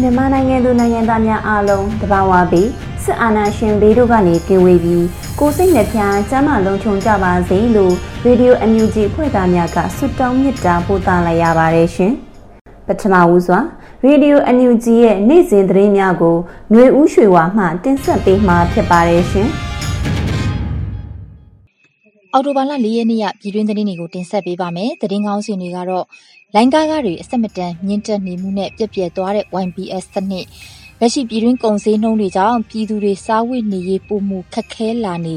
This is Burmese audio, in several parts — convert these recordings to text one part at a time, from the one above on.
မြန်မာနိုင်ငံသူနိုင်ငံသားများအားလုံးတဘာဝပြီးစစ်အာဏာရှင်ဘေးတို့ကနေကင်းဝေးပြီးကိုယ်စိတ်နှပြကျမ်းမာလုံးချုံကြပါစေလို့ရေဒီယိုအန်ယူဂျီဖွဲ့သားများကဆုတောင်းမေတ္တာပို့သလိုက်ရပါတယ်ရှင်။ပထမဦးစွာရေဒီယိုအန်ယူဂျီရဲ့နေ့စဉ်သတင်းများကိုຫນွေဦးရွှေဝါမှတင်ဆက်ပေးမှာဖြစ်ပါတယ်ရှင်။အော်တိုဘာလ၄ရက်နေ့ရပြည်တွင်းသတင်းတွေကိုတင်ဆက်ပေးပါမယ်။သတင်းကောင်းစီတွေကတော့ လိုင်းကားကားတွေအဆက်မတန်မြင့်တက်နေမှုနဲ့ပြက်ပြက်သွားတဲ့ YBS စနစ်လက်ရှိပြည်တွင်းကုန်စည်နှုန်းတွေကြောင့်ပြည်သူတွေစားဝတ်နေရေးပုံမှုခက်ခဲလာနေ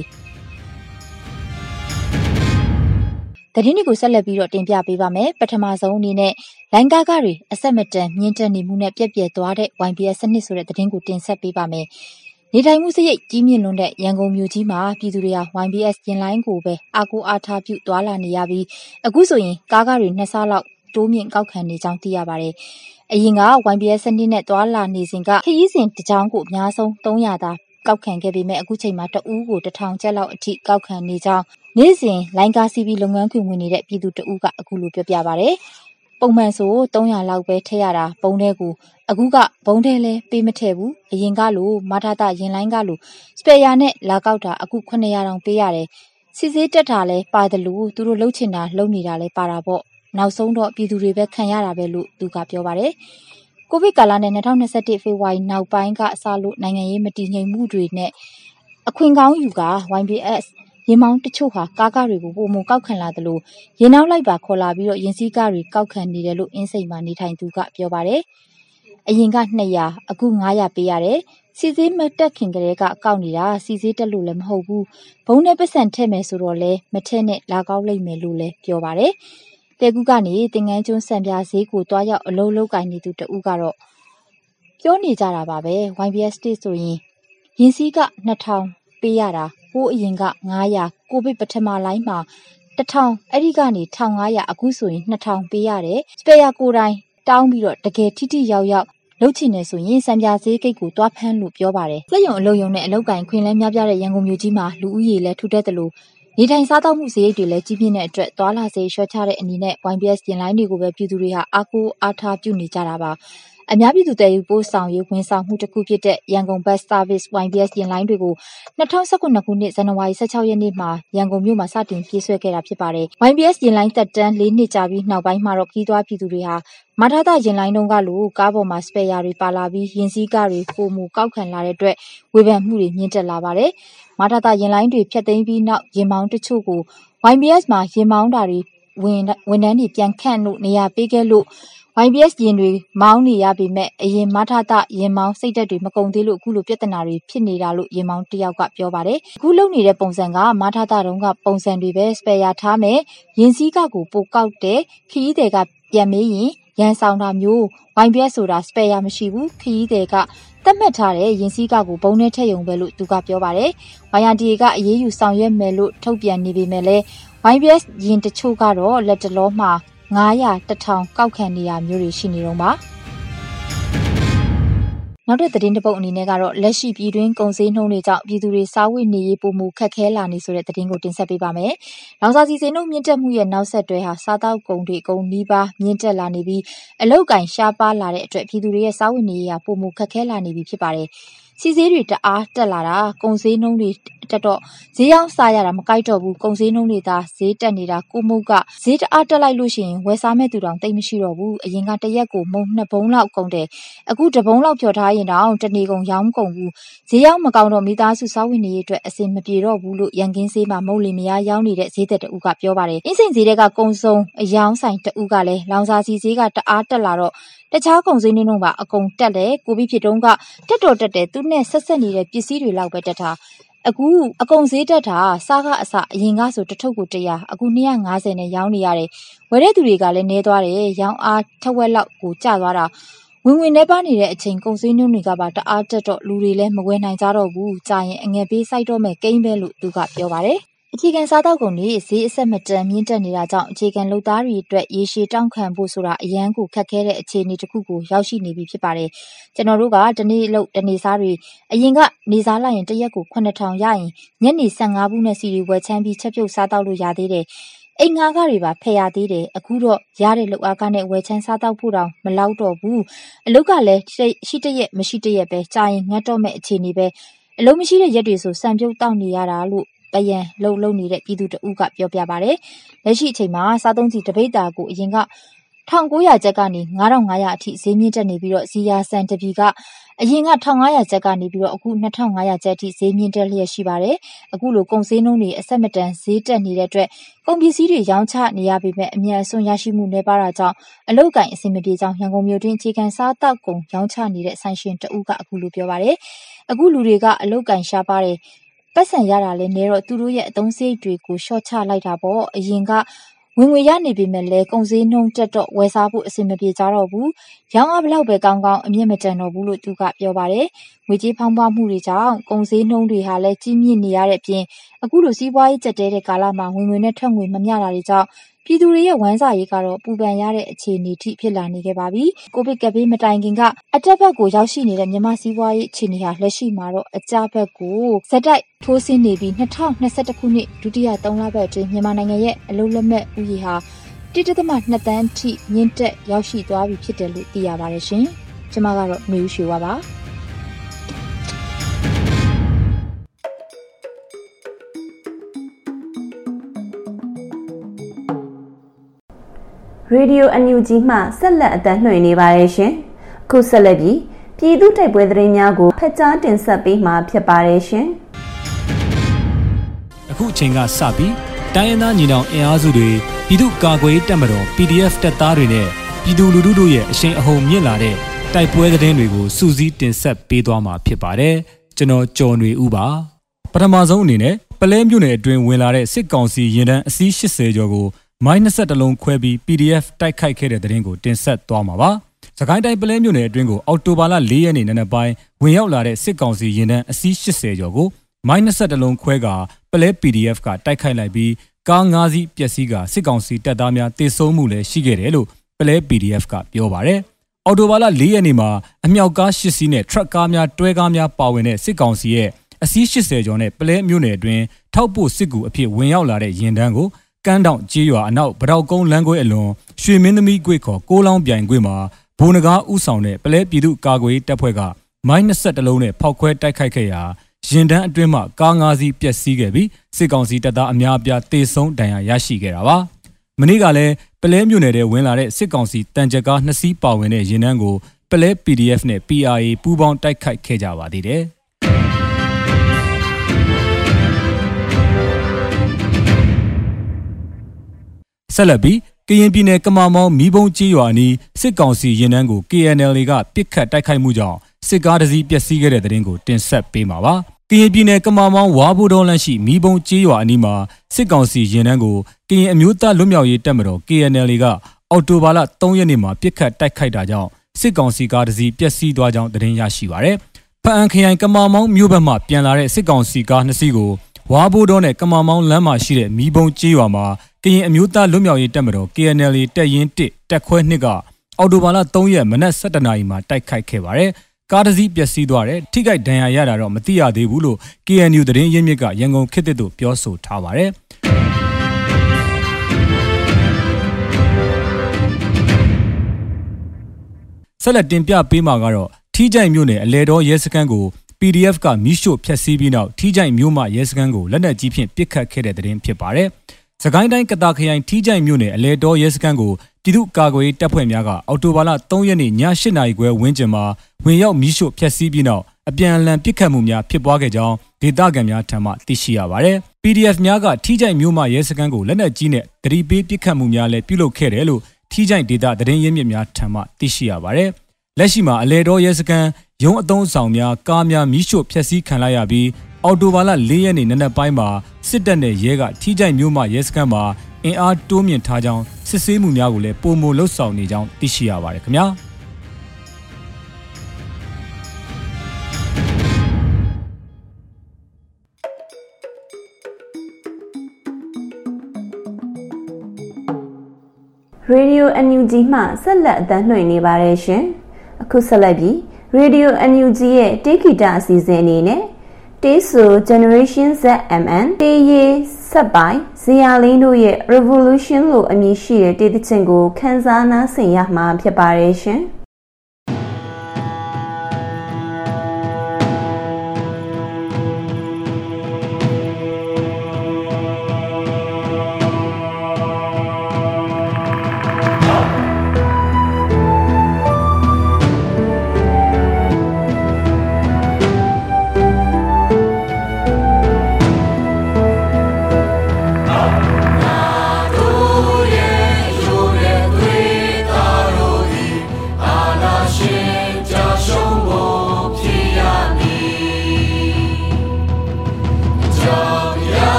သတင်းတွေကိုဆက်လက်ပြီးတော့တင်ပြပေးပါမယ်။ပထမဆုံးအနေနဲ့လိုင်းကားကားတွေအဆက်မတန်မြင့်တက်နေမှုနဲ့ပြက်ပြက်သွားတဲ့ YBS စနစ်ဆိုတဲ့သတင်းကိုတင်ဆက်ပေးပါမယ်။နေထိုင်မှုစရိတ်ကြီးမြင့်လွန်းတဲ့ရန်ကုန်မြို့ကြီးမှာပြည်သူတွေဟာ YBS ရင်လိုင်းကိုပဲအားကိုးအားထားပြုသွားလာနေရပြီးအခုဆိုရင်ကားကားတွေနှစ်ဆလောက် တိုးမြင့်ကောက်ခံနေကြောင်း သိရပါတယ်။အရင်က YBS စနစ်နဲ့ သွားလာနေစဉ်က ခရီးစဉ်တစ်ကြောင်းကို အများဆုံး300သာကောက်ခံခဲ့ပေမဲ့ အခုချိန်မှာ တဦးကို1000ကျပ်လောက်အထိ ကောက်ခံနေကြောင်း နေ့စဉ် လိုင်းကားစီးပြီး လုပ်ငန်းခွင်ဝင်နေတဲ့ ပြည်သူတဦးက အခုလို ပြောပြပါတယ်။ပုံမှန်ဆို300လောက်ပဲ ထည့်ရတာပုံထဲကို အခုကဘုံထဲလဲပေးမထည့်ဘူး အရင်ကလို မထတာရင်လိုင်းကလိုစပယ်ယာနဲ့ လာကောက်တာ အခု900တောင်ပေးရတယ် စီစေးတက်တာလဲပါတယ်လို့သူတို့လှုပ်ချင်တာလှုပ်နေတာလဲပါတာပေါ့ နောက်ဆုံးတော့ပြည်သူတွေပဲခံရတာပဲလို့သူကပြောပါတယ်ကိုဗစ်ကာလနဲ့2021ဖေဖော်ဝါရီနောက်ပိုင်းကအစလို့နိုင်ငံရေးမတည်ငြိမ်မှုတွေနဲ့အခွင့်ကောင်းယူက YBS ရင်မောင်းတချို့ဟာကားကားတွေကိုပုံမကောက်ခံလာတယ်လို့ရင်နောက်လိုက်ပါခေါ်လာပြီးတော့ရင်စည်းကားတွေကောက်ခံနေတယ်လို့အင်းစိန်မှာနေထိုင်သူကပြောပါတယ်အရင်က200အခု900ပေးရတယ်စီစေးမတက်ခင်ကလေးကကောက်နေတာစီစေးတက်လို့လည်းမဟုတ်ဘူးဘုံနဲ့ပတ်စံထည့်မယ်ဆိုတော့လဲမထည့်နဲ့လာကောက်လိုက်မယ်လို့လည်းပြောပါတယ် တဲကူကနေတင်ငန်းကျွန်းစံပြဈေးကိုတွားရောက်အလုံးလုံးကင်နေသူတဦးကတော့ပြောနေကြတာပါပဲ YBS state ဆိုရင်ရင်စည်းက2000ပေးရတာဟိုးအရင်က900ကိုဗစ်ပထမလိုင်းမှာ1000အဲ့ဒီကနေ1500အခုဆိုရင်2000ပေးရတယ်စပယ်ယာကိုတိုင်းတောင်းပြီးတော့တကယ်ထိထိရောက်ရောက်လှုပ်ချင်နေဆိုရင်စံပြဈေးကိတ်ကိုတွားဖမ်းလို့ပြောပါတယ်။လက်ယုံအလုံယုံနဲ့အလောက်ကင်ခွင်လဲများပြတဲ့ရန်ကုန်မြို့ကြီးမှာလူဦးရေလဲထူထပ်တယ်လို့ နေထိုင်စားသောက်မှုစရိတ်တွေလည်းကြီးပြင်းတဲ့အတွက်သွာလာစေလျှော့ချတဲ့အနေနဲ့ YBS ရင်လိုင်းတွေကိုပဲ ပြည်သူတွေဟာ အားကိုးအားထားပြုနေကြတာပါ အများပြည်သူတည်ယူပို့ဆောင်ရေးဝန်ဆောင်မှုတစ်ခုဖြစ်တဲ့ရန်ကုန် Bus Service YBS ရင်လိုင်းတွေကို2019ခုနှစ်ဇန်နဝါရီ16ရက်နေ့မှာရန်ကုန်မြို့မှာစတင်ပြေးဆွဲခဲ့တာဖြစ်ပါတယ်။ YBS ရင်လိုင်းတက်တန်း၄နှစ်ကြာပြီးနောက်ပိုင်းမှာတော့ခီးသွွားပြည်သူတွေဟာမထာတာရင်လိုင်းတုံးကလိုကားပေါ်မှာစပယ်ယာတွေပါလာပြီးရင်စည်းကားတွေပုံမူကောက်ခံလာတဲ့အတွက်ဝေဖန်မှုတွေမြင့်တက်လာပါတယ်။မထာတာရင်လိုင်းတွေဖြတ်သိမ်းပြီးနောက်ရင်မောင်းတချို့ကို YBS မှာရင်မောင်းတာတွေဝင်ဝန်ထမ်းတွေပြန်ခန့်လို့နေရာပေးခဲ့လို့ YBS ရင်တွေမောင်းနေရပေမဲ့အရင်မထသရင်မောင်းစိတ်သက်တွေမကုန်သေးလို့အခုလိုပြဿနာတွေဖြစ်နေတာလို့ရင်မောင်းတယောက်ကပြောပါတယ်။အခုလုပ်နေတဲ့ပုံစံကမထသတုံးကပုံစံတွေပဲစပယ်ယာထားမယ်ရင်စည်းကကိုပိုကောက်တဲ့ခီးတွေကပြန်မေးရင်ရန်ဆောင်တာမျိုး YBS ဆိုတာစပယ်ယာမရှိဘူးခီးတွေကသတ်မှတ်ထားတဲ့ရင်စည်းကကိုဘုံနဲ့ထည့်ယုံပဲလို့သူကပြောပါတယ်။ YRDA ကအေးအေးယူဆောင်ရွက်မယ်လို့ထုတ်ပြန်နေပေမဲ့လည်း YBS ရင်တချို့ကတော့လက်တလောမှာ 900 1000ကောက်ခံနေတာမျိုးတွေရှိနေတော့ပါနောက်တဲ့သတင်းတစ်ပုဒ်အနေနဲ့ကတော့လက်ရှိပြည်တွင်းကုန်စည်နှုန်းတွေကြောင့်ပြည်သူတွေစားဝတ်နေရေးပုံမှုခက်ခဲလာနေဆိုတဲ့သတင်းကိုတင်ဆက်ပေးပါမယ်။လောင်စာစီစဉ်နှုန်းမြင့်တက်မှုရဲ့နောက်ဆက်တွဲဟာစားတောက်ကုန်တွေအကုန်နီးပါးမြင့်တက်လာနေပြီးအလောက်ကင်ရှားပါလာတဲ့အတွက်ပြည်သူတွေရဲ့စားဝတ်နေရေးဟာပုံမှုခက်ခဲလာနေပြီဖြစ်ပါတယ်။ စီဈေးတွေတအားတက်လာတာကုန်ဈေးနှုန်းတွေတက်တော့ဈေးရောက်စားရတာမကိုက်တော့ဘူးကုန်ဈေးနှုန်းတွေသာဈေးတက်နေတာကိုမုတ်ကဈေးတအားတက်လိုက်လို့ရှိရင်ဝယ်စားမဲ့သူတောင်တိတ်မရှိတော့ဘူးအရင်ကတရက်ကိုမုံနှစ်ဘုံလောက်ကုန်တယ်အခုတဘုံလောက်ဖြော်ထားရင်တောင်တနေကုန်ရောင်းကုန်ဘူးဈေးရောက်မကောင်းတော့မိသားစုစားဝင်နေရေးအတွက်အဆင်မပြေတော့ဘူးလို့ရန်ကင်းဈေးမှာမုတ်လီမယားရောင်းနေတဲ့ဈေးသက်တဦးကပြောပါတယ်အင်းစိန်ဈေးတွေကကုံစုံအယောင်းဆိုင်တဦးကလည်းလောင်စာစီဈေးကတအားတက်လာတော့ တခြားကုန်စည်နှုန်းပါအကုန်တက်တယ်ကိုပြီးဖြစ်တုန်းကတက်တော်တက်တယ်သူနဲ့ဆက်ဆက်နေတဲ့ပစ္စည်းတွေလောက်ပဲတက်တာအခုအကုန်ဈေးတက်တာစားကအစအရင်ကဆိုတထုပ်ကို100အခု250နဲ့ရောင်းနေရတယ်ဝယ်တဲ့သူတွေကလည်းနေသွားတယ်ရောင်းအားထက်ဝက်လောက်ကိုကျသွားတာဝင်ဝင်နေပါနေတဲ့အချိန်ကုန်စည်နှုန်းတွေကပါတအားတက်တော့လူတွေလည်းမဝယ်နိုင်ကြတော့ဘူးကြာရင်အငယ်ပေးစိုက်တော့မဲ့ကိန်းပဲလို့သူကပြောပါတယ် အခြေခံစားသောက်ကုန်တွေဈေးအဆက်မတန်မြင့်တက်နေတာကြောင့်အခြေခံလုပ်သားတွေအတွက်ရေရှည်တောင့်ခံဖို့ဆိုတာအရန်ကိုခက်ခဲတဲ့အခြေအနေတစ်ခုကိုရောက်ရှိနေပြီဖြစ်ပါတယ်။ကျွန်တော်တို့ကတနေ့လို့တနေ့စားတွေအရင်ကနေစားလိုက်ရင်တရက်ကို9000ရရင်ညနေ15ဘူးနဲ့စီရီဝယ်ချမ်းပြီးချက်ပြုတ်စားတောက်လို့ရသေးတယ်။အိမ်ငါးကတွေပါဖယ်ရသေးတယ်အခုတော့ရတဲ့လောက်အားကနဲ့ဝယ်ချမ်းစားတောက်ဖို့တောင်မလောက်တော့ဘူးအလုတ်ကလည်းရှိတရက်မရှိတရက်ပဲကြာရင်ငတ်တော့မဲ့အခြေအနေပဲအလုံးမရှိတဲ့ရက်တွေဆိုစံပြုတ်တောက်နေရတာလို့ ပယံလှုပ်လှုပ်နေတဲ့ပြည်သူတဦးကပြောပြပါတယ်။လက်ရှိအချိန်မှာစားသုံးစီတပိတ်တာကိုအရင်က1900ကျပ်ကနေ9500အထိဈေးမြင့်တက်နေပြီးတော့ဇီယာဆန်တပြီကအရင်က1500ကျပ်ကနေပြီးတော့အခု2500ကျပ်အထိဈေးမြင့်တက်လျက်ရှိပါတယ်။အခုလိုကုန်စည်နှုန်းတွေအဆက်မတန်ဈေးတက်နေတဲ့အတွက်ကုန်ပစ္စည်းတွေရောင်းချနေရပေမဲ့အမြန်အစွန်းရရှိမှုနှဲပါတာကြောင့်အလုတ်ကင်အဆင်မပြေကြောင်းရန်ကုန်မြို့တွင်အခြေခံစားတောက်ကုန်ရောင်းချနေတဲ့ဆိုင်ရှင်တဦးကအခုလိုပြောပါတယ်။အခုလူတွေကအလုတ်ကင်ရှားပါတယ် ပတ်စံရတာလည်းနည်းတော့သူတို့ရဲ့အသုံးစရိတ်တွေကိုလျှော့ချလိုက်တာပေါ့အရင်ကဝင်ငွေရနေပေမဲ့လည်းကုန်စည်နှုန်းတက်တော့ဝယ်စားဖို့အဆင်မပြေကြတော့ဘူး။ရောင်းအားဘလောက်ပဲကောင်းကောင်းအမြင့်မတန်တော့ဘူးလို့သူကပြောပါတယ်။ငွေကြေးဖောင်းပွားမှုတွေကြောင့်ကုန်စည်နှုန်းတွေဟာလည်းကြီးမြင့်နေရတဲ့အပြင်အခုလိုစီးပွားရေးကျပ်တဲတဲ့ကာလမှာဝင်ငွေနဲ့ထွက်ငွေမမျှတာတွေကြောင့် ပြည်သူတွေရဲ့ဝမ်းစာရေးကတော့ပူပန်ရတဲ့အခြေအနေထိဖြစ်လာနေခဲ့ပါပြီ။ကိုဗစ်ကပ်ဘေးမတိုင်ခင်ကအတက်ဘက်ကိုရောက်ရှိနေတဲ့မြန်မာစီးပွားရေးအခြေအနေဟာလက်ရှိမှာတော့အကျဘက်ကိုဇက်တိုက်ထိုးဆင်းနေပြီး2021ခုနှစ်ဒုတိယ3လပတ်အတွင်းမြန်မာနိုင်ငံရဲ့အလုံးလက်မဲ့ဥယျာဉ်ဟာ1.2တန်းထိမြင့်တက်ရောက်ရှိသွားပြီဖြစ်တယ်လို့သိရပါတယ်ရှင်။ကျွန်မကတော့ຫນွေဦးရွှေဝါပါ။ ရေဒီယိုအန်ယူဂျီမှဆက်လက်အတန်းလှည့်နေပါတယ်ရှင်။အခုဆက်လက်ပြီးပြည်သူတိုက်ပွဲသတင်းများကိုဖက်ကြားတင်ဆက်ပေးမှာဖြစ်ပါတယ်ရှင်။အခုအချိန်ကစပြီးတိုင်းရင်းသားညီနောင်အင်အားစုတွေပြည်သူ့ကာကွယ်တပ်မတော် PDF တပ်သားတွေနဲ့ပြည်သူလူထုတို့ရဲ့အရှိန်အဟုန်မြင့်လာတဲ့တိုက်ပွဲသတင်းတွေကိုစူးစီးတင်ဆက်ပေးသွားမှာဖြစ်ပါတယ်။ကျွန်တော်ကျော်နေဦးပါ။ပထမဆုံးအနေနဲ့ပလဲမြို့နယ်အတွင်းဝင်လာတဲ့စစ်ကောင်စီရင်တန်းအစီး80ကျော်ကို မိုင်း20လုံးခွဲပြီး PDF တိုက်ခိုက်ခဲ့တဲ့တဲ့ရင်ကိုတင်ဆက်သွားမှာပါ။စကိုင်းတိုင်းပလဲမြို့နယ်အတွင်းကိုအော်တိုဘာလ၄ရက်နေ့နံနက်ပိုင်းဝင်ရောက်လာတဲ့စစ်ကောင်စီရင်တန်းအစီး80ကျော်ကိုမိုင်း20လုံးခွဲကပလဲ PDF ကတိုက်ခိုက်လိုက်ပြီးကား၅စီးပျက်စီးကစစ်ကောင်စီတပ်သားများတေဆုံးမှုလည်းရှိခဲ့တယ်လို့ပလဲ PDF ကပြောပါတယ်။အော်တိုဘာလ၄ရက်နေ့မှာအမြောက်ကား၈စီးနဲ့ထရက်ကားများတွဲကားများပါဝင်တဲ့စစ်ကောင်စီရဲ့အစီး80ကျော်နဲ့ပလဲမြို့နယ်အတွင်းထောက်ပို့စစ်ကူအဖြစ်ဝင်ရောက်လာတဲ့ရင်တန်းကို ကမ်းတောင်ကြေးရွာအနောက်ဗတောက်ကုန်းလမ်းခွဲအလွန်ရွှေမင်းသမီးကွေခေါ်ကိုလောင်းပြိုင်ကွေမှာဘုံနဂါဥဆောင်တဲ့ပလဲပြည်သူကာကွယ်တပ်ဖွဲ့ကမိုင်း20လုံးနဲ့ဖောက်ခွဲတိုက်ခိုက်ခဲ့ရာရင်တန်းအတွင်းမှကား၅စီးပျက်စီးခဲ့ပြီးစစ်ကောင်စီတပ်သားအများအပြားတေဆုံးဒဏ်ရာရရှိခဲ့တာပါမနေ့ကလည်းပလဲမြို့နယ်ထဲဝင်လာတဲ့စစ်ကောင်စီတန်ကြကား2စီးပါဝင်တဲ့ရင်တန်းကိုပလဲ PDF နဲ့ PRA ပူးပေါင်းတိုက်ခိုက်ခဲ့ကြပါသေးတယ် ဆက်လက်ပြီးကရင်ပြည်နယ်ကမာမောင်းမီးဘုံကြီးရွာနီးစစ်ကောင်စီရင်နှန်းကို KNL ကပစ်ခတ်တိုက်ခိုက်မှုကြောင့်စစ်ကားတစ်စီးပျက်စီးခဲ့တဲ့တဲ့ရင်ကိုတင်ဆက်ပေးမှာပါ။ကရင်ပြည်နယ်ကမာမောင်းဝါဘိုတော်လန့်ရှိမီးဘုံကြီးရွာအနီးမှာစစ်ကောင်စီရင်နှန်းကိုကရင်အမျိုးသားလွတ်မြောက်ရေးတပ်မတော် KNL ကအော်တိုဘာလ3ရက်နေ့မှာပစ်ခတ်တိုက်ခိုက်တာကြောင့်စစ်ကောင်စီကားတစ်စီးပျက်စီးသွားကြောင်းသတင်းရရှိပါရယ်။ဖအံခရိုင်ကမာမောင်းမြို့ဘက်မှပြန်လာတဲ့စစ်ကောင်စီကားနှစ်စီးကိုဝါဘိုးတော်နဲ့ကမာမောင်းလမ်းမှာရှိတဲ့မီးဘုံကြီးရွာမှာ ကရင်အမျိုးသားလွတ်မြောက်ရေးတပ်မတော် KNL တပ်ရင်း1တပ်ခွဲ2ကအော်တိုဘာလ3ရက်မနက်7:00နာရီမှာတိုက်ခိုက်ခဲ့ပါတယ်။ကားတစ်စီးပျက်စီးသွားတယ်ထိခိုက်ဒဏ်ရာရတာတော့မသိရသေးဘူးလို့ KNU သတင်းရင်းမြစ်ကရန်ကုန်ခေတ်သစ်တို့ပြောဆိုထားပါတယ်။ဆက်လက်တင်ပြပေးမှာကတော့ထီးကြိုင်မြို့နယ်အလဲတော်ရဲစခန်းကို PDF ကမိရှို့ဖျက်ဆီးပြီးနောက်ထီးကြိုင်မြို့မှရဲစခန်းကိုလက်နက်ကြီးဖြင့်ပစ်ခတ်ခဲ့တဲ့တဲ့တင်ဖြစ်ပါတယ်။ စကိုင်းတိုင်းကတာခရိုင်ထီးကြိုင်မြို့နယ်အလဲတော်ရဲစခန်းကိုပြည်သူ့ကာကွယ်တပ်ဖွဲ့များကအော်တိုဘာလ3ရက်နေ့ည8နာရီခွဲဝန်းကျင်မှာဝင်ရောက်မိရှို့ဖျက်ဆီးပြီးနောက်အပြန်အလှန်ပစ်ခတ်မှုများဖြစ်ပွားခဲ့ကြောင်းဒေသခံများထံမှသိရှိရပါတယ်။ PDF များကထီးကြိုင်မြို့မှရဲစခန်းကိုလက်နက်ကြီးနဲ့တတိပေးပစ်ခတ်မှုများလည်းပြုလုပ်ခဲ့တယ်လို့ထီးကြိုင်ဒေသသတင်းရင်းမြစ်များထံမှသိရှိရပါတယ်။လက်ရှိမှာအလဲတော်ရဲစခန်းရုံးအုံဆောင်များကားများမိရှို့ဖျက်ဆီးခံလိုက်ရပြီး အော်တိုဘာလ၄ရက်နေ့နနက်ပိုင်းမှာစစ်တပ်နဲ့ရဲကထီးကြိုင်မြို့မှရဲစခန်းမှာအင်အားတိုးမြင့်ထားကြောင်းစစ်ဆေးမှုများကိုလည်းပုံမလှုပ်ဆောင်နေကြောင်းသိရှိရပါတယ်ခင်ဗျာ။ Radio NUG မှဆက်လက်အသံလွှင့်နေပါတယ်ရှင်။အခုဆက်လက်ပြီး Radio NUG ရဲ့တေဂီတာအစီအစဉ်အနေနဲ့ တေးဆို Generation ZMN တေးရေးဆက်ပိုင်းဇီယာလင်းတို့ရဲ့ Revolution လို့အမည်ရှိတဲ့တေးသချင်းကိုခန်းစားနားဆင်ရမှာဖြစ်ပါတယ်ရှင်။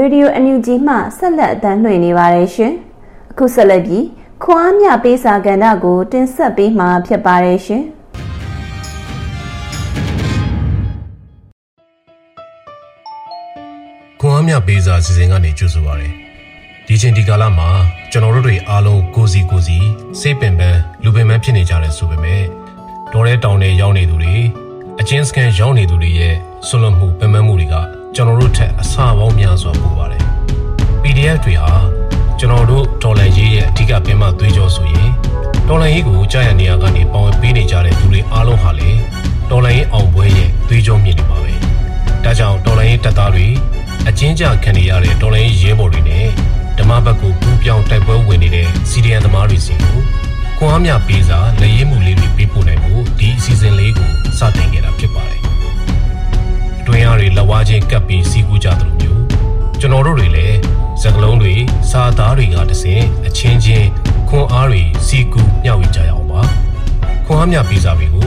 Radio NUG မှဆက်လက်အသံလွှင့်နေပါတယ်ရှင်။အခုဆက်လက်ပြီးခွန်အားမြပေးစာကဏ္ဍကို တင်ဆက်ပေးမှာဖြစ်ပါတယ်ရှင်။ခွန်အားမြပေးစာစီစဉ်ကနေကြိုဆိုပါရစေ။ဒီချိန်ဒီကာလမှာကျွန်တော်တို့တွေအားလုံးကိုစီကိုစီစိတ်ပင်ပန်းလူပင်ပန်းဖြစ်နေကြတယ်ဆိုပေမဲ့တော်ရဲတောင်တွေရောက်နေသူတွေအချင်းစကန်ရောက်နေသူတွေရဲ့ဆွလွန်မှုပင်ပန်းမှုတွေက ကျွန်တော်တို့ထက်အဆပေါင်းများစွာပိုပါတယ် PDF တွေဟာကျွန်တော်တို့ဒေါ်လာရေးရဲ့အဓိကပင်မသွေးကြောဆိုရင်ဒေါ်လာရေးကိုကြားရနေရကနေပေါဝင်ပေးနေကြတဲ့လူတွေအားလုံးဟာလေဒေါ်လာရေးအောင်ပွဲရဲ့သွေးကြောမြင့်နေပါပဲဒါကြောင့်ဒေါ်လာရေးတပ်သားတွေအချင်းကြခံနေရတဲ့ဒေါ်လာရေးရဲဘော်တွေနဲ့ဓမ္မဘက်ကိုပူးပြောင်းတိုက်ပွဲဝင်နေတဲ့စီဒီအန်သမားတွေစီကိုခွန်အားမြပေးစာလက်ရေးမှုလေးတွေပေးပို့နိုင်ဖို့ဒီအစီအစဉ်လေးကိုစတင်ခဲ့တာဖြစ်ပါ တယ်တွင်းအားတွေလက်ဝါးချင်းကပ်ပြီးစီးကူးကြသလိုမျိုးကျွန်တော်တို့တွေလည်းစကလုံးတွေစာသားတွေကတစင်အချင်းချင်းခွန်အားတွေစီးကူးမျှဝေကြရအောင်ပါခွန်အားမြပေးစာတွေကို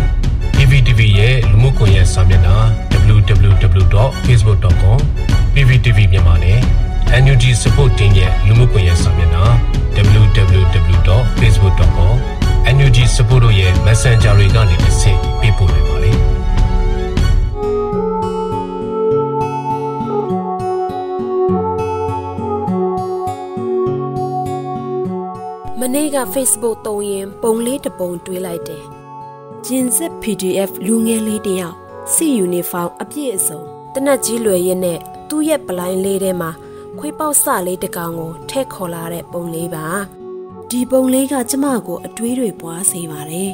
PPTV ရဲ့လူမှုကွန်ရက်စာမျက်နှာ www.facebook.com PPTV မြန်မာနဲ့ NUG Support Team ရဲ့လူမှုကွန်ရက်စာမျက်နှာ www.facebook.com NUG Support တို့ရဲ့ Messenger တွေကနေတစ်ဆင့်ပေးပို့နိုင်ပါ က Facebook တုံးရင်ပုံလေးတစ်ပုံတွေးလိုက်တယ်။ဂျင်စစ် PDF လူငယ်လေးတယောက်စီယူနီဖောင်းအပြည့်အစုံတနက်ကြီးလွယ်ရက်နဲ့သူ့ရဲ့ပလိုင်းလေးထဲမှာခွေးပေါက်စလေးတစ်ကောင်ကိုထည့်ခေါ်လာတဲ့ပုံလေးပါဒီပုံလေးကကျမကိုအတွေးတွေပွားစေပါတယ်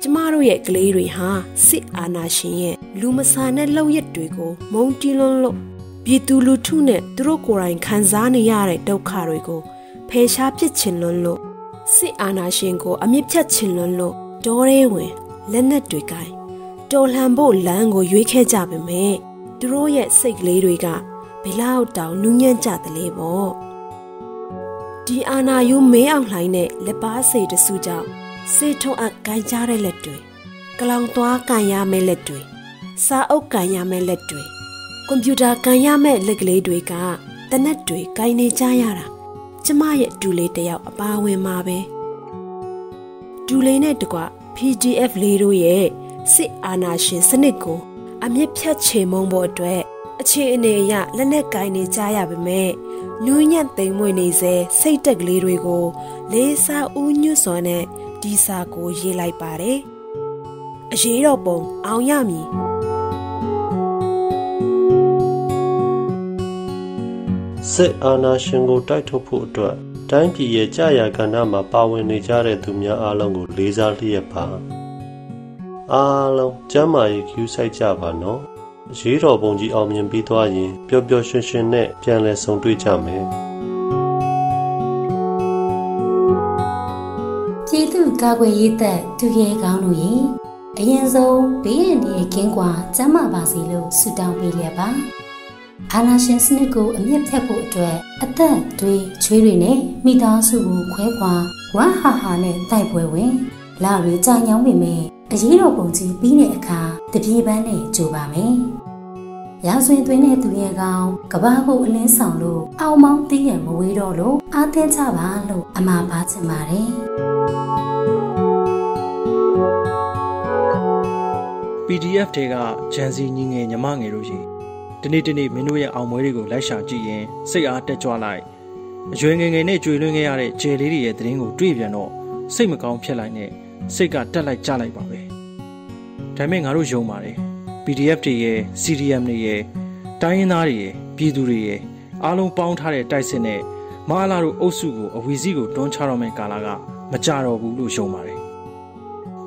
ကျမတို့ရဲ့ကလေးတွေဟာစစ်အာဏာရှင်ရဲ့လူမဆန်တဲ့လောက်ရက်တွေကိုမုံတီးလွန်းလို့ပြည်သူလူထုနဲ့သူတို့ကိုယ်တိုင်ခံစားနေရတဲ့ဒုက္ခတွေကိုဖယ်ရှားပစ်ချင်လွန်းလို့ စစ်အာဏာရှင်ကို အမြင့်ဖြတ်ချင်လွန်းလို့ဒေါ်ရဲဝင်လက်နက်တွေကိုင်တော်လှန်ဖို့လမ်းကိုရွေးခဲ့ကြပေမဲ့သူတို့ရဲ့စိတ်ကလေးတွေကဘယ်လောက်တောင်နူးညံ့ကြသလဲပေါ့ဒီအာနာယူမဲအောင်လှိုင်းနဲ့လက်ပါစေတစုကြောင့်စေထုံအပ်ကန်ကြတဲ့လက်တွေကလောင်သွားကန်ရမယ့်လက်တွေစာအုပ်ကန်ရမယ့်လက်တွေကွန်ပျူတာကန်ရမယ့်လက်ကလေးတွေကတနက်တွေကန်နေကြရတာ ကျမရဲ့ဒူလေးတယောက်အပါဝင်မှာပဲဒူလေးနဲ့တကွ PDF လေးတို့ရဲ့စစ်အာဏာရှင်စနစ်ကို အမြင့်ဖြတ်ချေမုံဖို့အတွက်အခြေအနေအရလက်နက်ကင်နေကြရပါမယ်။နူးညံ့သိမ်မွေ့နေစေစိတ်တက်ကလေးတွေကို လေးစားဦးညွတ်စွာနဲ့ဒီစာကိုရေးလိုက်ပါတယ်။အရေးတော်ပုံအောင်ရမည် စစ်အာဏာရှင်ကိုတိုက်ထုတ်ဖို့အတွက်တိုင်းပြည်ရဲ့ကြာရကဏ္ဍမှာပါဝင်နေကြတဲ့သူများအားလုံးကိုလေးစားလျက်ပါအားလုံးကျမ်းမာရေးကျူးဆိုင်ကြပါနော်ရေးတော်ပုံကြီးအောင်မြင်ပြီးသွားရင်ပျော်ပျော်ရွှင်ရွှင်နဲ့ပြန်လည်ဆုံတွေ့ကြမယ်ကျေးဇူးကာကွယ်ရေးသက်သူရဲကောင်းတို့ရေအရင်ဆုံးဘေးရန်ရဲ့ကင်းကွာကျမ်းမာပါစေလို့ဆုတောင်းပေးလျက်ပါ အာနာရှင်စနစ်ကိုအမြင့်ဖြတ်ဖို့အတွက်အသက်တွေချွေးတွေနဲ့မိသားစုကိုခွဲခွာဝါဟာဟာနဲ့တိုက်ပွဲဝင်လာရီကြာညောင်းပေမဲ့အရေးတော်ပုံကြီးပြီးတဲ့အခါတပြေပန်းနဲ့ကြိုပါမယ်။ရာဇဝင်သွင်းတဲ့သူရဲ့ကောင်ကဘာကိုအလင်းဆောင်လို့အောင်မောင်းသိရမဝေးတော့လို့အားသင်းကြပါလို့အမှားပါချင်ပါတယ်။ PDF တွေကဂျန်စီညီငယ်ညီမငယ်တို့ကြီး ဒီနေ့ဒီနေ့မင်းတို့ရဲ့အောင်ပွဲတွေကိုလိုက်ရှာကြည့်ရင်စိတ်အားတက်ကြွလိုက်အရွယ်ငယ်ငယ်နဲ့ကြွေလွှင်းခဲ့ရတဲ့ဂျယ်လေးတွေရဲ့သတင်းကိုတွေ့ပြန်တော့စိတ်မကောင်းဖြစ်လိုက်နဲ့စိတ်ကတက်လိုက်ကြလိုက်ပါပဲဒါပေမဲ့ငါတို့ယုံပါတယ် PDF တွေရဲ့ CDM တွေရဲ့တိုင်းရင်းသားတွေရဲ့ပြည်သူတွေရဲ့အားလုံးပေါင်းထားတဲ့တိုက်စစ်နဲ့မဟာလာတို့အုပ်စုကိုအဝီစီးကိုတွန်းချတော့မယ့်ကာလကမကြတော့ဘူးလို့ယုံပါတယ်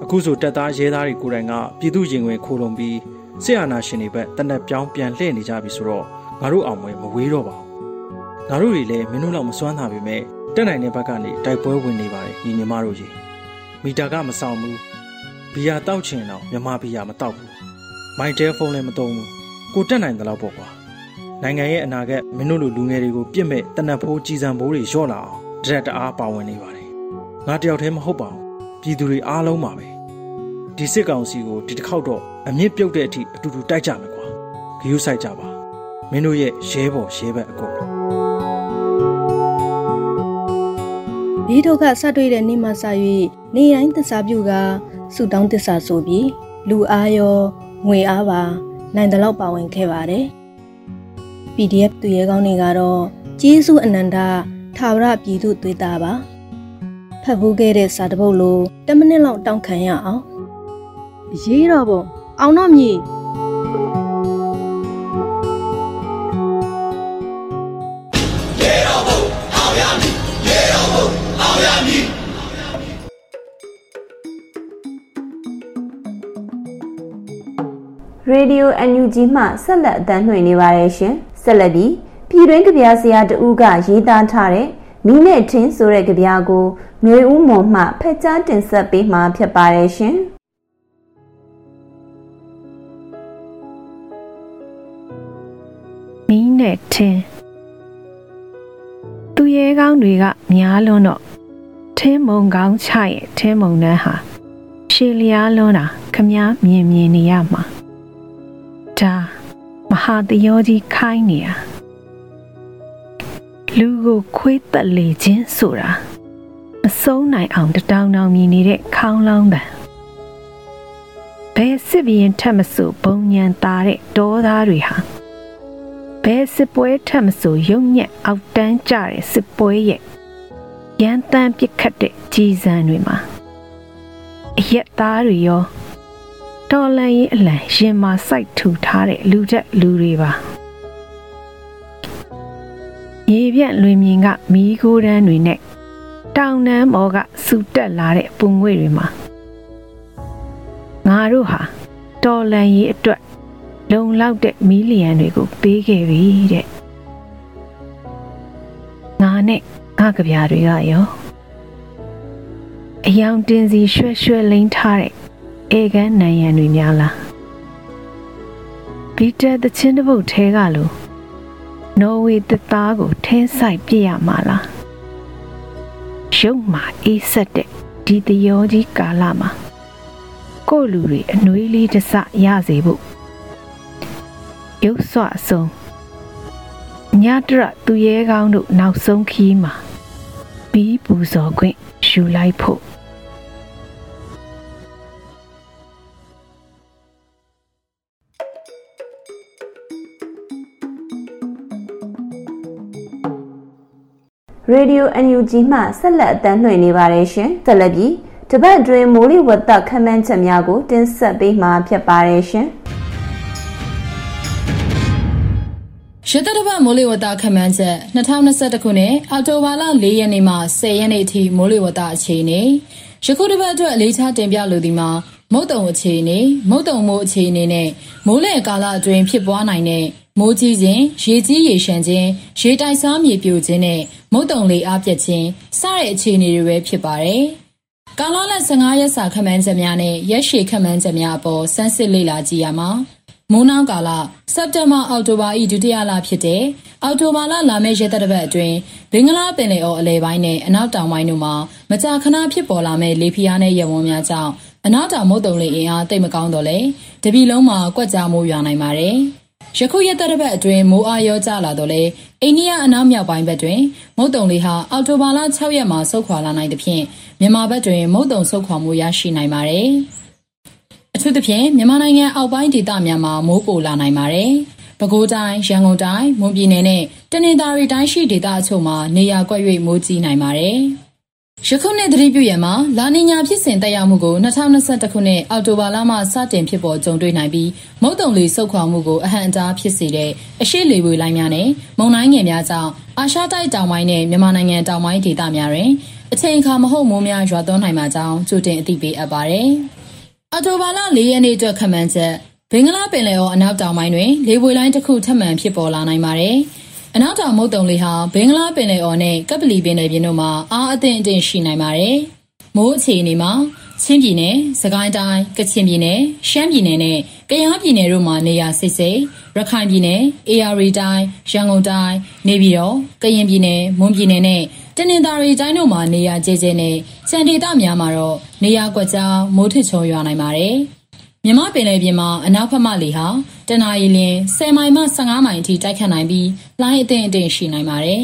အခုဆိုတက်သားရဲသားတွေကိုယ်တိုင်ကပြည်သူရင်ဝင်ခိုးလုံပြီး ဆရာနာရှင်တွေဘက်တနက်ပြောင်းပြန်လှည့်နေကြပြီဆိုတော့ငါတို့အောင်ပွဲမဝေးတော့ပါဘူးငါတို့တွေလည်းမင်းတို့လောက်မစွမ်းတာပေမဲ့တက်နိုင်တဲ့ဘက်ကနေတိုက်ပွဲဝင်နေပါတယ်ညီညီမတို့ကြီးမီတာကမဆောင်ဘူးဘီယာတောက်ချင်တော့မြမဘီယာမတောက်ဘူးမိုက်တဲဖုန်းလည်းမသုံးဘူးကိုတက်နိုင်တယ်လို့ပေါ့ကွာနိုင်ငံရဲ့အနာဂတ်မင်းတို့လိုလူငယ်တွေကိုပြစ်မဲ့တနက်ဖိုးကြီးစံဘိုးတွေလျှော့လာအောင်ဒရက်တအားပါဝင်နေပါတယ်ငါတယောက်တည်းမဟုတ်ပါဘူးပြည်သူတွေအားလုံးပါပဲဒီစစ်ကောင်စီကိုဒီတစ်ခေါက်တော့ အမြင့်ပြုတ်တဲ့အထိအတူတူတိုက်ကြမယ်ကွာဂယုဆိုင်ကြပါမင်းတို့ရဲ့ရဲဘော်ရဲဘက်အကုန်ဒီဒုက္ခဆက်တွေ့တဲ့နေ့မှစ၍နေတိုင်းသစ္စာပြုကဆူတောင်းသစ္စာဆိုပြီးလူအားရောငွေအားပါနိုင်တဲ့လောက်ပါဝင်ခဲ့ပါတယ် PDF သူရဲကောင်းတွေကတော့ကျေးဇူးအနန္တထာဝရပြည်သူသွေးသားပါဖတ်ဖို့ခဲ့တဲ့စာတပုတ်လို10မိနစ်လောက်တောင်းခံရအောင်ရေးတော့ပုံ အောင်တော့မြည်ရေဒီယို NUG မှဆက်လက်အသံလွှင့်နေပါတယ်ရှင်ဆက်လက်ပြီးပြည်တွင်းကြပြဆရာတဦးကရေးသားထားတဲ့မိနဲ့ထင်းဆိုတဲ့ကြပြကိုຫນွေဦးမွန်မှဖက်ကြားတင်ဆက်ပေးမှာဖြစ်ပါတယ်ရှင် မီးနဲ့ထင်းသူရဲကောင်းတွေကများလွန်းတော့ထင်းမုံကောင်းချရဲ့ထင်းမုံနှန်းဟာရှည်လျားလွန်းတာခမားမြင်မြင်နေရမှာဒါမဟာတယောကြီးခိုင်းနေတာလူကိုခွေးသက်လေခြင်းဆိုတာမဆုံးနိုင်အောင်တတောင်တောင်မြည်နေတဲ့ခေါင်းလောင်းတန်ဘယ်စစ်ဘရင်ထက်မဆိုဘုံညံသားတဲ့ဒေါသားတွေဟာ ဘယ်စစ်ပွဲထက်မဆိုရုံညက်အောက်တန်းကြတဲ့စစ်ပွဲရဲ့ရန်တမ်းပစ်ခတ်တဲ့ကြီးစံတွေမှာအရက်သားတွေရောတော်လန်ရင်အလံရင်မာစိုက်ထူထားတဲ့လူချက်လူတွေပါရေပြန့်လွင်မြင်ကမီးခိုးတန်းတွေနဲ့တောင်တန်းမော်ကစူတက်လာတဲ့ပုံငွေတွေမှာငါတို့ဟာတော်လန်ရေးအတွက် လုံလောက်တဲ့မီလီယံတွေကိုပေးခဲ့ပြီတဲ့ငါနဲ့ငါကြပြတွေကရောအယောင်တင်စီရွှဲရွှဲလိမ့်ထားတဲ့အေကန်းနိုင်ရန်တွေများလားဘီတာတချင်းတစ်ပုတ်ထဲကလို့နော်ဝေသသားကိုထင်းဆိုင်ပြရမှာလားရုပ်မှာအေးဆက်တဲ့ဒီတရောကြီးကာလမှာကိုလူတွေအနှွေးလေးတစ်စရစေဖို့ ရုပ်ဆွအစုံညတရသူရဲကောင်းတို့နောက်ဆုံးခီးမှာပြီးပူဇော်ခွင့်ယူလိုက်ဖို့ရေဒီယို NUG မှဆက်လက်အသံလွှင့်နေပါတယ်ရှင်။တက်လက်ပြီးတပတ်အတွင်းမိုးလေဝသခန့်မှန်းချက်များကိုတင်ဆက်ပေးမှာဖြစ်ပါတယ်ရှင်။ ရတတပတ်မိုးလေဝသခန့်မှန်းချက်2021ခုနှစ်အောက်တိုဘာလ4ရက်နေ့မှ10ရက်နေ့အထိမိုးလေဝသအခြေအနေယခုတစ်ပတ်အတွက်အလေးထားတင်ပြလိုသည်မှာမုတ်တုံအခြေအနေမုတ်တုံမိုးအခြေအနေနဲ့မိုးလေကာလအတွင်းဖြစ်ပွားနိုင်တဲ့မိုးကြီးခြင်းရေကြီးရေရှမ်းခြင်းရေတိုက်စားမြေပြိုခြင်းနဲ့မုတ်တုံလေအားပြတ်ခြင်းစတဲ့အခြေအနေတွေပဲဖြစ်ပါတယ်။ကာလလ15ရက်စာခန့်မှန်းချက်များနဲ့ရက်ရှည်ခန့်မှန်းချက်များအပေါ်စမ်းစစ်လေ့လာကြည့်ရမှာ မိုးနှောင်းကာလစက်တင်ဘာအောက်တိုဘာ၏ဒုတိယလဖြစ်တဲ့အောက်တိုဘာလလာမယ့်ရက်သက်တစ်ပတ်အတွင်းဘင်္ဂလားပင်လယ်အော်အလဲပိုင်းနဲ့အနောက်တောင်ပိုင်းတို့မှာမကြာခဏဖြစ်ပေါ်လာမယ့်လေဖိအားနဲ့ရေဝန်းများကြောင့်အနောက်တောင်မုတ်တုံလေအင်အားတိတ်မကောင်းတော့လေတပြီလုံးမှာကွက်ကြားမိုးရွာနိုင်ပါတယ်။ယခုရက်သက်တစ်ပတ်အတွင်းမိုးအားရောကျလာတော့လေအိန္ဒိယအနောက်မြောက်ပိုင်းဘက်တွင်မုတ်တုံလေဟာအောက်တိုဘာလ6ရက်မှာဆုတ်ခွာလာနိုင်သဖြင့်မြန်မာဘက်တွင်မုတ်တုံဆုတ်ခွာမှုရရှိနိုင်ပါတယ်။အ ထူးသဖြင့်မြန်မာနိုင်ငံအောက်ပိုင်းဒေသများမှာမိုးပိုလာနိုင်ပါတယ်။ပဲခူးတိုင်းရန်ကုန်တိုင်းမွန်ပြည်နယ်နဲ့တနင်္သာရီတိုင်းရှိဒေသအချို့မှာနေရာကွက်၍မိုးကြီးနိုင်ပါတယ်။ယခုနှစ်သတိပြုရမှာလာနီညာဖြစ်စဉ်တက်ရောက်မှုကို2021ခုနှစ်အောက်တိုဘာလမှစတင်ဖြစ်ပေါ်ကြုံတွေ့နိုင်ပြီးမုတ်တုံလေဆုတ်ခွာမှုကိုအဟန့်အတားဖြစ်စေတဲ့အရှိလေဝေလိုင်းများနဲ့မုန်တိုင်းငယ်များကြောင့်အာရှတိုက်တောင်ပိုင်းနဲ့မြန်မာနိုင်ငံတောင်ပိုင်းဒေသများတွင်အချိန်အခါမဟုတ်မိုးများရွာသွန်းနိုင်မှာကြောင်းကြိုတင်အသိပေးအပ်ပါတယ်။ အော်တိုဘာလ၄ရက်နေ့အတွက်ခန့်မှန်းချက်ဘင်္ဂလားပင်လယ်အော်အနောက်တောင်ပိုင်းတွင်လေပွေလိုင်းတစ်ခုထပ်မံဖြစ်ပေါ်လာနိုင်ပါတယ်။အနောက်တောင်မုတ်တုံလေဟာဘင်္ဂလားပင်လယ်အော်နဲ့ကပလီပင်လယ်ပြင်တို့မှာအားအသင့်အင့်ရှိနိုင်ပါတယ်။မိုးအခြေအနေမှာချင်းပြည်နယ်၊စကိုင်းတိုင်း၊ကချင်ပြည်နယ်၊ရှမ်းပြည်နယ်နဲ့ကယားပြည်နယ်တို့မှာနေရာစိတ်စိတ်ရခိုင်ပြည်နယ်၊အေရီတိုင်း၊ရန်ကုန်တိုင်း၊နေပြည်တော်၊ကရင်ပြည်နယ်၊မွန်ပြည်နယ်နဲ့ တနင်္သာရီတိုင်းတို့မှာနေရာကျကျနဲ့စံဒေသများမှာတော့နေရာကွက်ကြားမိုးထစ်ချုံရွာနိုင်ပါတယ်။မြမပင်လယ်ပြင်မှာအနောက်ဘက်မှလေဟာတနအီလ10မိုင်မှ15မိုင်အထိတိုက်ခတ်နိုင်ပြီးလိုင်းအထင်အထင်ရှိနိုင်ပါတယ်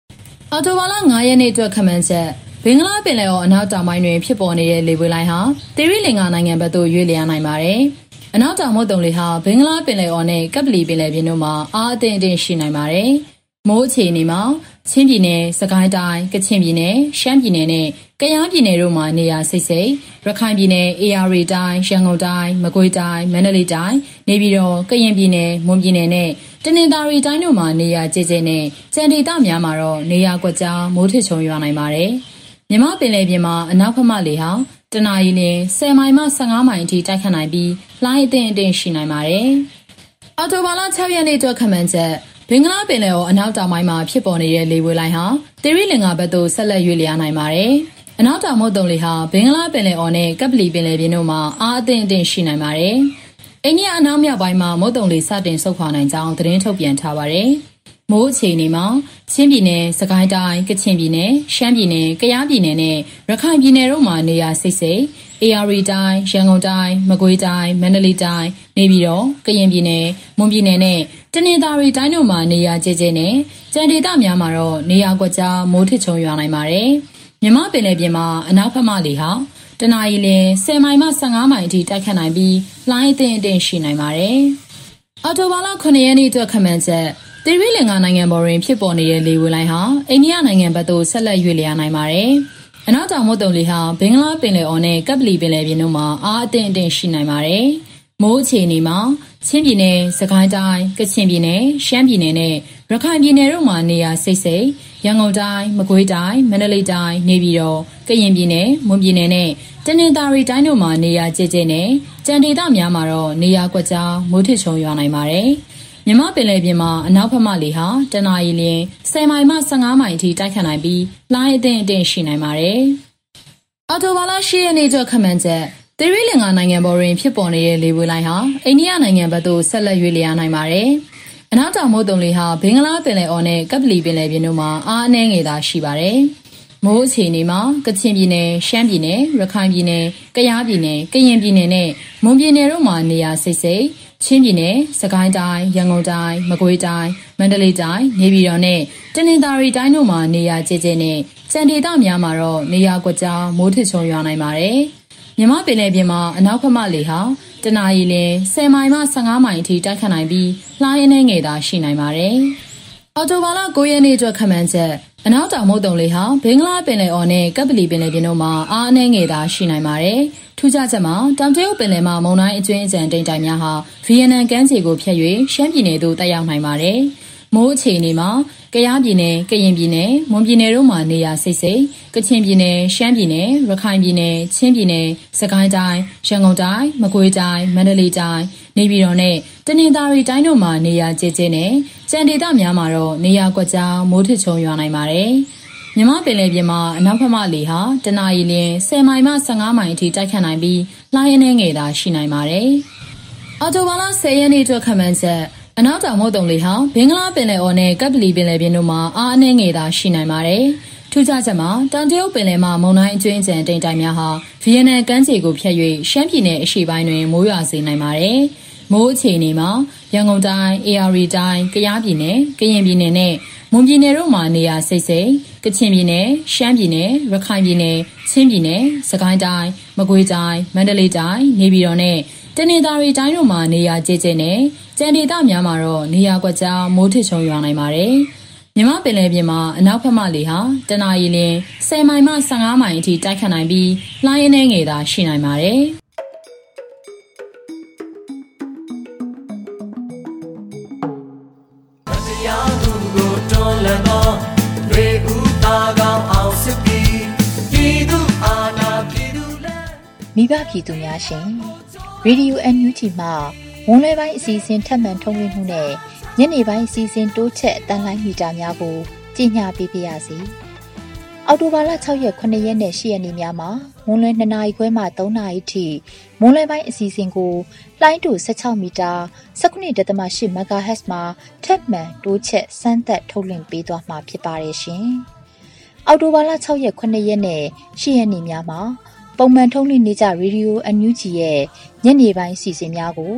။အော်တိုဘာလ9ရက်နေ့အတွက်ခမန်းချက်ဘင်္ဂလားပင်လယ်အော်အနောက်တောင်ပိုင်းတွင်ဖြစ်ပေါ်နေတဲ့လေပွေလိုင်းဟာသီရိလင်္ကာနိုင်ငံဘက်သို့ရွေ့လျားနိုင်ပါတယ်။အနောက်တောင်မုတ်တုံလေဟာဘင်္ဂလားပင်လယ်အော်နဲ့ကပလီပင်လယ်ပြင်တို့မှာအားအထင်အထင်ရှိနိုင်ပါတယ်။မိုးအခြေအနေမှာ ချင်းပြည်နယ်၊စကိုင်းတိုင်း၊ကချင်ပြည်နယ်၊ရှမ်းပြည်နယ်နဲ့ကယားပြည်နယ်တို့မှာနေရာစိတ်စိတ်ရခိုင်ပြည်နယ်အေရရီတိုင်းရန်ကုန်တိုင်းမကွေးတိုင်းမန္တလေးတိုင်းနေပြည်တော်ကရင်ပြည်နယ်မွန်ပြည်နယ်နဲ့တနင်္သာရီတိုင်းတို့မှာနေရာကျကျနဲ့ကြံဒေသများမှာတော့နေရာကွက်ကြားမိုးထစ်ချုံရွာနိုင်ပါတယ်မြမပင်လယ်ပြင်မှာအနောက်ဖက်မှလေဟာတနအီလ10မိုင်မှ15မိုင်အထိတိုက်ခတ်နိုင်ပြီးလှိုင်းအထင်အထင်ရှိနိုင်ပါတယ်အော်တိုဘာလ6ရက်နေ့အတွက်ခန့်မှန်းချက် ဘင်္ဂလားပင်လယ်အော်အနောက်တောင်ပိုင်းမှာဖြစ်ပေါ်နေတဲ့လေဝေလိုင်းဟာသီရိလင်္ကာဘက်သို့ဆက်လက်ရွေ့လျားနိုင်ပါတယ်။အနောက်တောင်မုတ်တုံလေဟာဘင်္ဂလားပင်လယ်အော်နဲ့ကပလီပင်လယ်ပြင်တို့မှာအားအသင့်အင့်ရှိနိုင်ပါတယ်။အိန္ဒိယအနောက်မြောက်ပိုင်းမှာမုတ်တုံလေစတင်ဆုတ်ခွာနိုင်ကြောင်းသတင်းထုတ်ပြန်ထားပါတယ်။ မိုးအခြေအနေမှာချင်းပြည်နယ်၊စကိုင်းတိုင်း၊ကချင်ပြည်နယ်၊ရှမ်းပြည်နယ်၊ကယားပြည်နယ်နဲ့ရခိုင်ပြည်နယ်တို့မှာနေရာစိတ်စိတ် AR တိုင်း၊ရန်ကုန်တိုင်း၊မကွေးတိုင်း၊မန္တလေးတိုင်း၊နေပြည်တော်၊ကရင်ပြည်နယ်၊မွန်ပြည်နယ်နဲ့တနင်္သာရီတိုင်းတို့မှာနေရာကျကျနဲ့ကြံဒေသများမှာတော့နေရာကွက်ကြားမိုးထစ်ချုံရွာနိုင်ပါတယ်။မြမပင်လယ်ပြင်မှာအနောက်ဘက်မှလေဟာတနအီလ10မိုင်မှ15မိုင်အထိတိုက်ခတ်နိုင်ပြီးလိုင်းအထင်အထင်ရှိနိုင်ပါတယ်။အော်တိုဘာလ9ရက်နေ့အတွက်ခမှန်ချက် တိရိလင်္ကာနိုင်ငံပေါ်တွင်ဖြစ်ပေါ်နေတဲ့လေဝင်လိုင်းဟာအိန္ဒိယနိုင်ငံဘက်သို့ဆက်လက်ရွေ့လျားနိုင်ပါတယ်။အနောက်တောင်မုတ်တုံလေဟာဘင်္ဂလားပင်လယ်အော်နဲ့ကပ်ပလီပင်လယ်ပြင်တို့မှာအားအသင့်အင့်ရှိနိုင်ပါတယ်။မိုးအခြေအနေမှာချင်းပြည်နယ်၊စကိုင်းတိုင်း၊ကချင်ပြည်နယ်၊ရှမ်းပြည်နယ်နဲ့ရခိုင်ပြည်နယ်တို့မှာနေရာစိတ်စိတ်ရန်ကုန်တိုင်း၊မကွေးတိုင်း၊မန္တလေးတိုင်း၊နေပြည်တော်၊ကရင်ပြည်နယ်၊မွန်ပြည်နယ်နဲ့တနင်္သာရီတိုင်းတို့မှာနေရာကျကျနဲ့ကြံဒေသများမှာတော့နေရာကွက်ကြားမိုးထစ်ချုံရွာနိုင်ပါတယ်။ မြမပင်လယ်ပြင်မှာအနောက်ဘက်မှလေဟာတနအီလ10မိုင်မှ15မိုင်အထိတိုက်ခတ်နိုင်ပြီးလိုင်းအထင်အထင်ရှိနိုင်ပါတယ်။အော်တိုဘာလ10ရက်နေ့ကျော်ခမှန်ချက်သီရိလင်္ကာနိုင်ငံပေါ်တွင်ဖြစ်ပေါ်နေတဲ့လေပွေလိုင်းဟာအိန္ဒိယနိုင်ငံဘက်သို့ဆက်လက်ရွေ့လျားနိုင်ပါတယ်။အနောက်တောင်မုတ်တုံလေဟာဘင်္ဂလားပင်လယ်အော်နဲ့ကပ်ပလီပင်လယ်ပြင်တို့မှာအားအနှဲငယ်သာရှိပါတယ်။မိုးအခြေအနေမှာကချင်ပြည်နယ်၊ရှမ်းပြည်နယ်၊ရခိုင်ပြည်နယ်၊ကယားပြည်နယ်၊ကရင်ပြည်နယ်နဲ့မွန်ပြည်နယ်တို့မှာနေရာစိတ်စိတ် ချင်းပြည်နယ်၊စကိုင်းတိုင်း၊ရန်ကုန်တိုင်း၊မကွေးတိုင်း၊မန္တလေးတိုင်း၊နေပြည်တော်နဲ့တနင်္သာရီတိုင်းတို့မှာနေရာကျကျနဲ့ကြံဒေသများမှာတော့နေရာကွက်ကြားမိုးထစ်ချုံရွာနိုင်ပါတယ်။မြမပင်လယ်ပြင်မှာအနောက်ဘက်မှလေဟာတနအီလ10မိုင်မှ15မိုင်အထိတိုက်ခတ်နိုင်ပြီးလှိုင်းအနှဲငယ်သာရှိနိုင်ပါတယ်။အော်တိုဘာလ9ရက်နေ့အတွက်ခန့်မှန်းချက် အနောက်တောင်မုတ်တုံလေဟာဘင်္ဂလားပင်လယ်အော်နဲ့ကပ်ပလီပင်လယ်ပြင်တို့မှာအားအနှဲငယ်သာရှိနိုင်ပါတယ်။ထူးခြားချက်မှာတောင်တရုတ်ပင်လယ်မှာမုန်တိုင်းအကျွင်းအကြံတိမ်တိုင်များဟာဗီယက်နမ်ကမ်းခြေကိုဖြတ်၍ရှမ်းပြည်နယ်သို့တက်ရောက်နိုင်ပါတယ်။မိုးအခြေအနေမှာကယားပြည်နယ်၊ကရင်ပြည်နယ်၊မွန်ပြည်နယ်တို့မှာနေရာစိတ်စိတ်၊ကချင်ပြည်နယ်၊ရှမ်းပြည်နယ်၊ရခိုင်ပြည်နယ်၊ချင်းပြည်နယ်၊စကိုင်းတိုင်း၊ရန်ကုန်တိုင်း၊မကွေးတိုင်း၊မန္တလေးတိုင်း၊နေပြည်တော်နဲ့တနင်္သာရီတိုင်းတို့မှာနေရာကျကျနဲ့ ကြံဒေသများမှာတော့နေရာကွက်ကြားမိုးထစ်ချုံရွာနိုင်ပါတယ်။မြမပင်လယ်ပြင်မှာအနောက်ဘက်မှလေဟာတနအီလ10မိုင်မှ15မိုင်အထိတိုက်ခတ်နိုင်ပြီးလှိုင်းအနှဲငယ်သာရှိနိုင်ပါတယ်။အော်တိုဘာလ10ရက်နေ့အတွက်ခန့်မှန်းချက်အနောက်တောင်မုတ်တုံလေဟာဘင်္ဂလားပင်လယ်အော်နဲ့ကပ်ပလီပင်လယ်ပြင်တို့မှာအားအနှဲငယ်သာရှိနိုင်ပါတယ်။ထူးခြားချက်မှာတန်တရုတ်ပင်လယ်မှာမုန်တိုင်းအကျွင်းအကျန်တိမ်တိုင်များဟာဗီယက်နမ်ကမ်းခြေကိုဖြတ်၍ရှမ်းပြည်နယ်အရှေ့ပိုင်းတွင်မိုးရွာစေနိုင်ပါတယ်။ မိုးအခြေအနေမှာရန်ကုန်တိုင်း၊အေရီတိုင်း၊ကယားပြည်နယ်၊ကရင်ပြည်နယ်နဲ့မွန်ပြည်နယ်တို့မှာနေရာစိတ်စိတ်ကချင်ပြည်နယ်၊ရှမ်းပြည်နယ်၊ရခိုင်ပြည်နယ်၊ချင်းပြည်နယ်၊စကိုင်းတိုင်း၊မကွေးတိုင်း၊မန္တလေးတိုင်း၊နေပြည်တော်နဲ့တနင်္သာရီတိုင်းတို့မှာနေရာကျကျနဲ့ကြံဒေသများမှာတော့နေရာကွက်ကြားမိုးထစ်ချုံရွာနိုင်ပါတယ်။မြမပင်လယ်ပြင်မှာအနောက်ဘက်မှလေဟာတနအီလ10မိုင်မှ15မိုင်အထိတိုက်ခတ်နိုင်ပြီးလှိုင်းအနှဲငယ်သာရှိနိုင်ပါတယ်။ မိဘပြည်သူများရှင်ရေဒီယို NUG မှာဝန်လဲပိုင်းအစီအစဉ်ထပ်မံထုတ်လွှင့်မှုနဲ့ညနေပိုင်းအစီအစဉ်တိုးချက်အတန်းလိုင်းမီတာများကိုကြီးညာပေးပါရစေ။အော်တိုဘာလ6ရက်9ရက်နဲ့10ရက်နေ့များမှာဝန်လဲ2နာရီခွဲမှ3နာရီထိမွန်လဲပိုင်းအစီအစဉ်ကိုလိုင်းတူ16မီတာ19.8 MHz မှာထပ်မံတိုးချက်စမ်းသပ်ထုတ်လွှင့်ပေးသွားမှာဖြစ်ပါတယ်ရှင်။အော်တိုဘာလ6ရက်9ရက်နဲ့10ရက်နေ့များမှာ ပုံမှန်ထုတ်လွှင့်နေကြရေဒီယိုအန်ယူဂျီရဲ့ညနေပိုင်းအစီအစဉ်များကို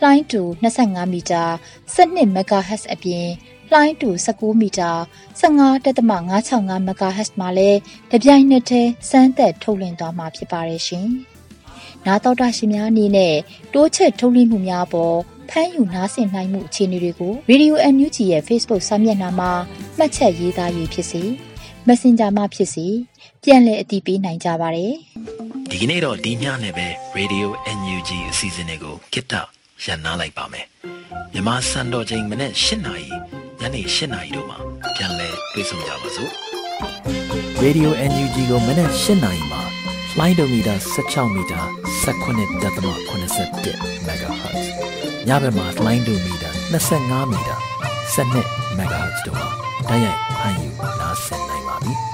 လှိုင်းတူ25မီတာ12 MHz အပြင်လှိုင်းတူ19မီတာ15.565 MHz မှာလည်းတပြိုင်နက်တည်းစမ်းသပ်ထုတ်လွှင့်သွားမှာဖြစ်ပါတယ်ရှင်။နားတော်တာရှင်များအနေနဲ့တိုးချက်ထုတ်လွှင့်မှုများပေါ်ဖမ်းယူနားဆင်နိုင်မှုအခြေအနေတွေကို Radio NUG ရဲ့ Facebook စာမျက်နှာမှာမှတ်ချက်ရေးသားရေးဖြစ်စေ Messenger မှာဖြစ်စေ ပြန်လည်အတည်ပြုနိုင်ကြပါတယ်။ဒီကနေ့တော့ဒီညနဲ့ပဲ Radio NUG အစီအစဉ်လေးကိုကိတ္တရန်နာလိုက်ပါမယ်မြန်မာစံတော်ချိန်မနေ့၈နာရီညနေ၈နာရီတို့မှာပြန်လည်တွေ့ဆုံကြပါစို့ Radio NUG ကိုမနက်၈နာရီမှာလှိုင်းဒိုမီတာ16မီတာ19.87 MHz ညဘက်မှာလှိုင်းဒိုမီတာ25မီတာ12 MHz တို့မှာတိုက်ရိုက်ဖမ်းယူနားဆင်နိုင်ပါပြီ။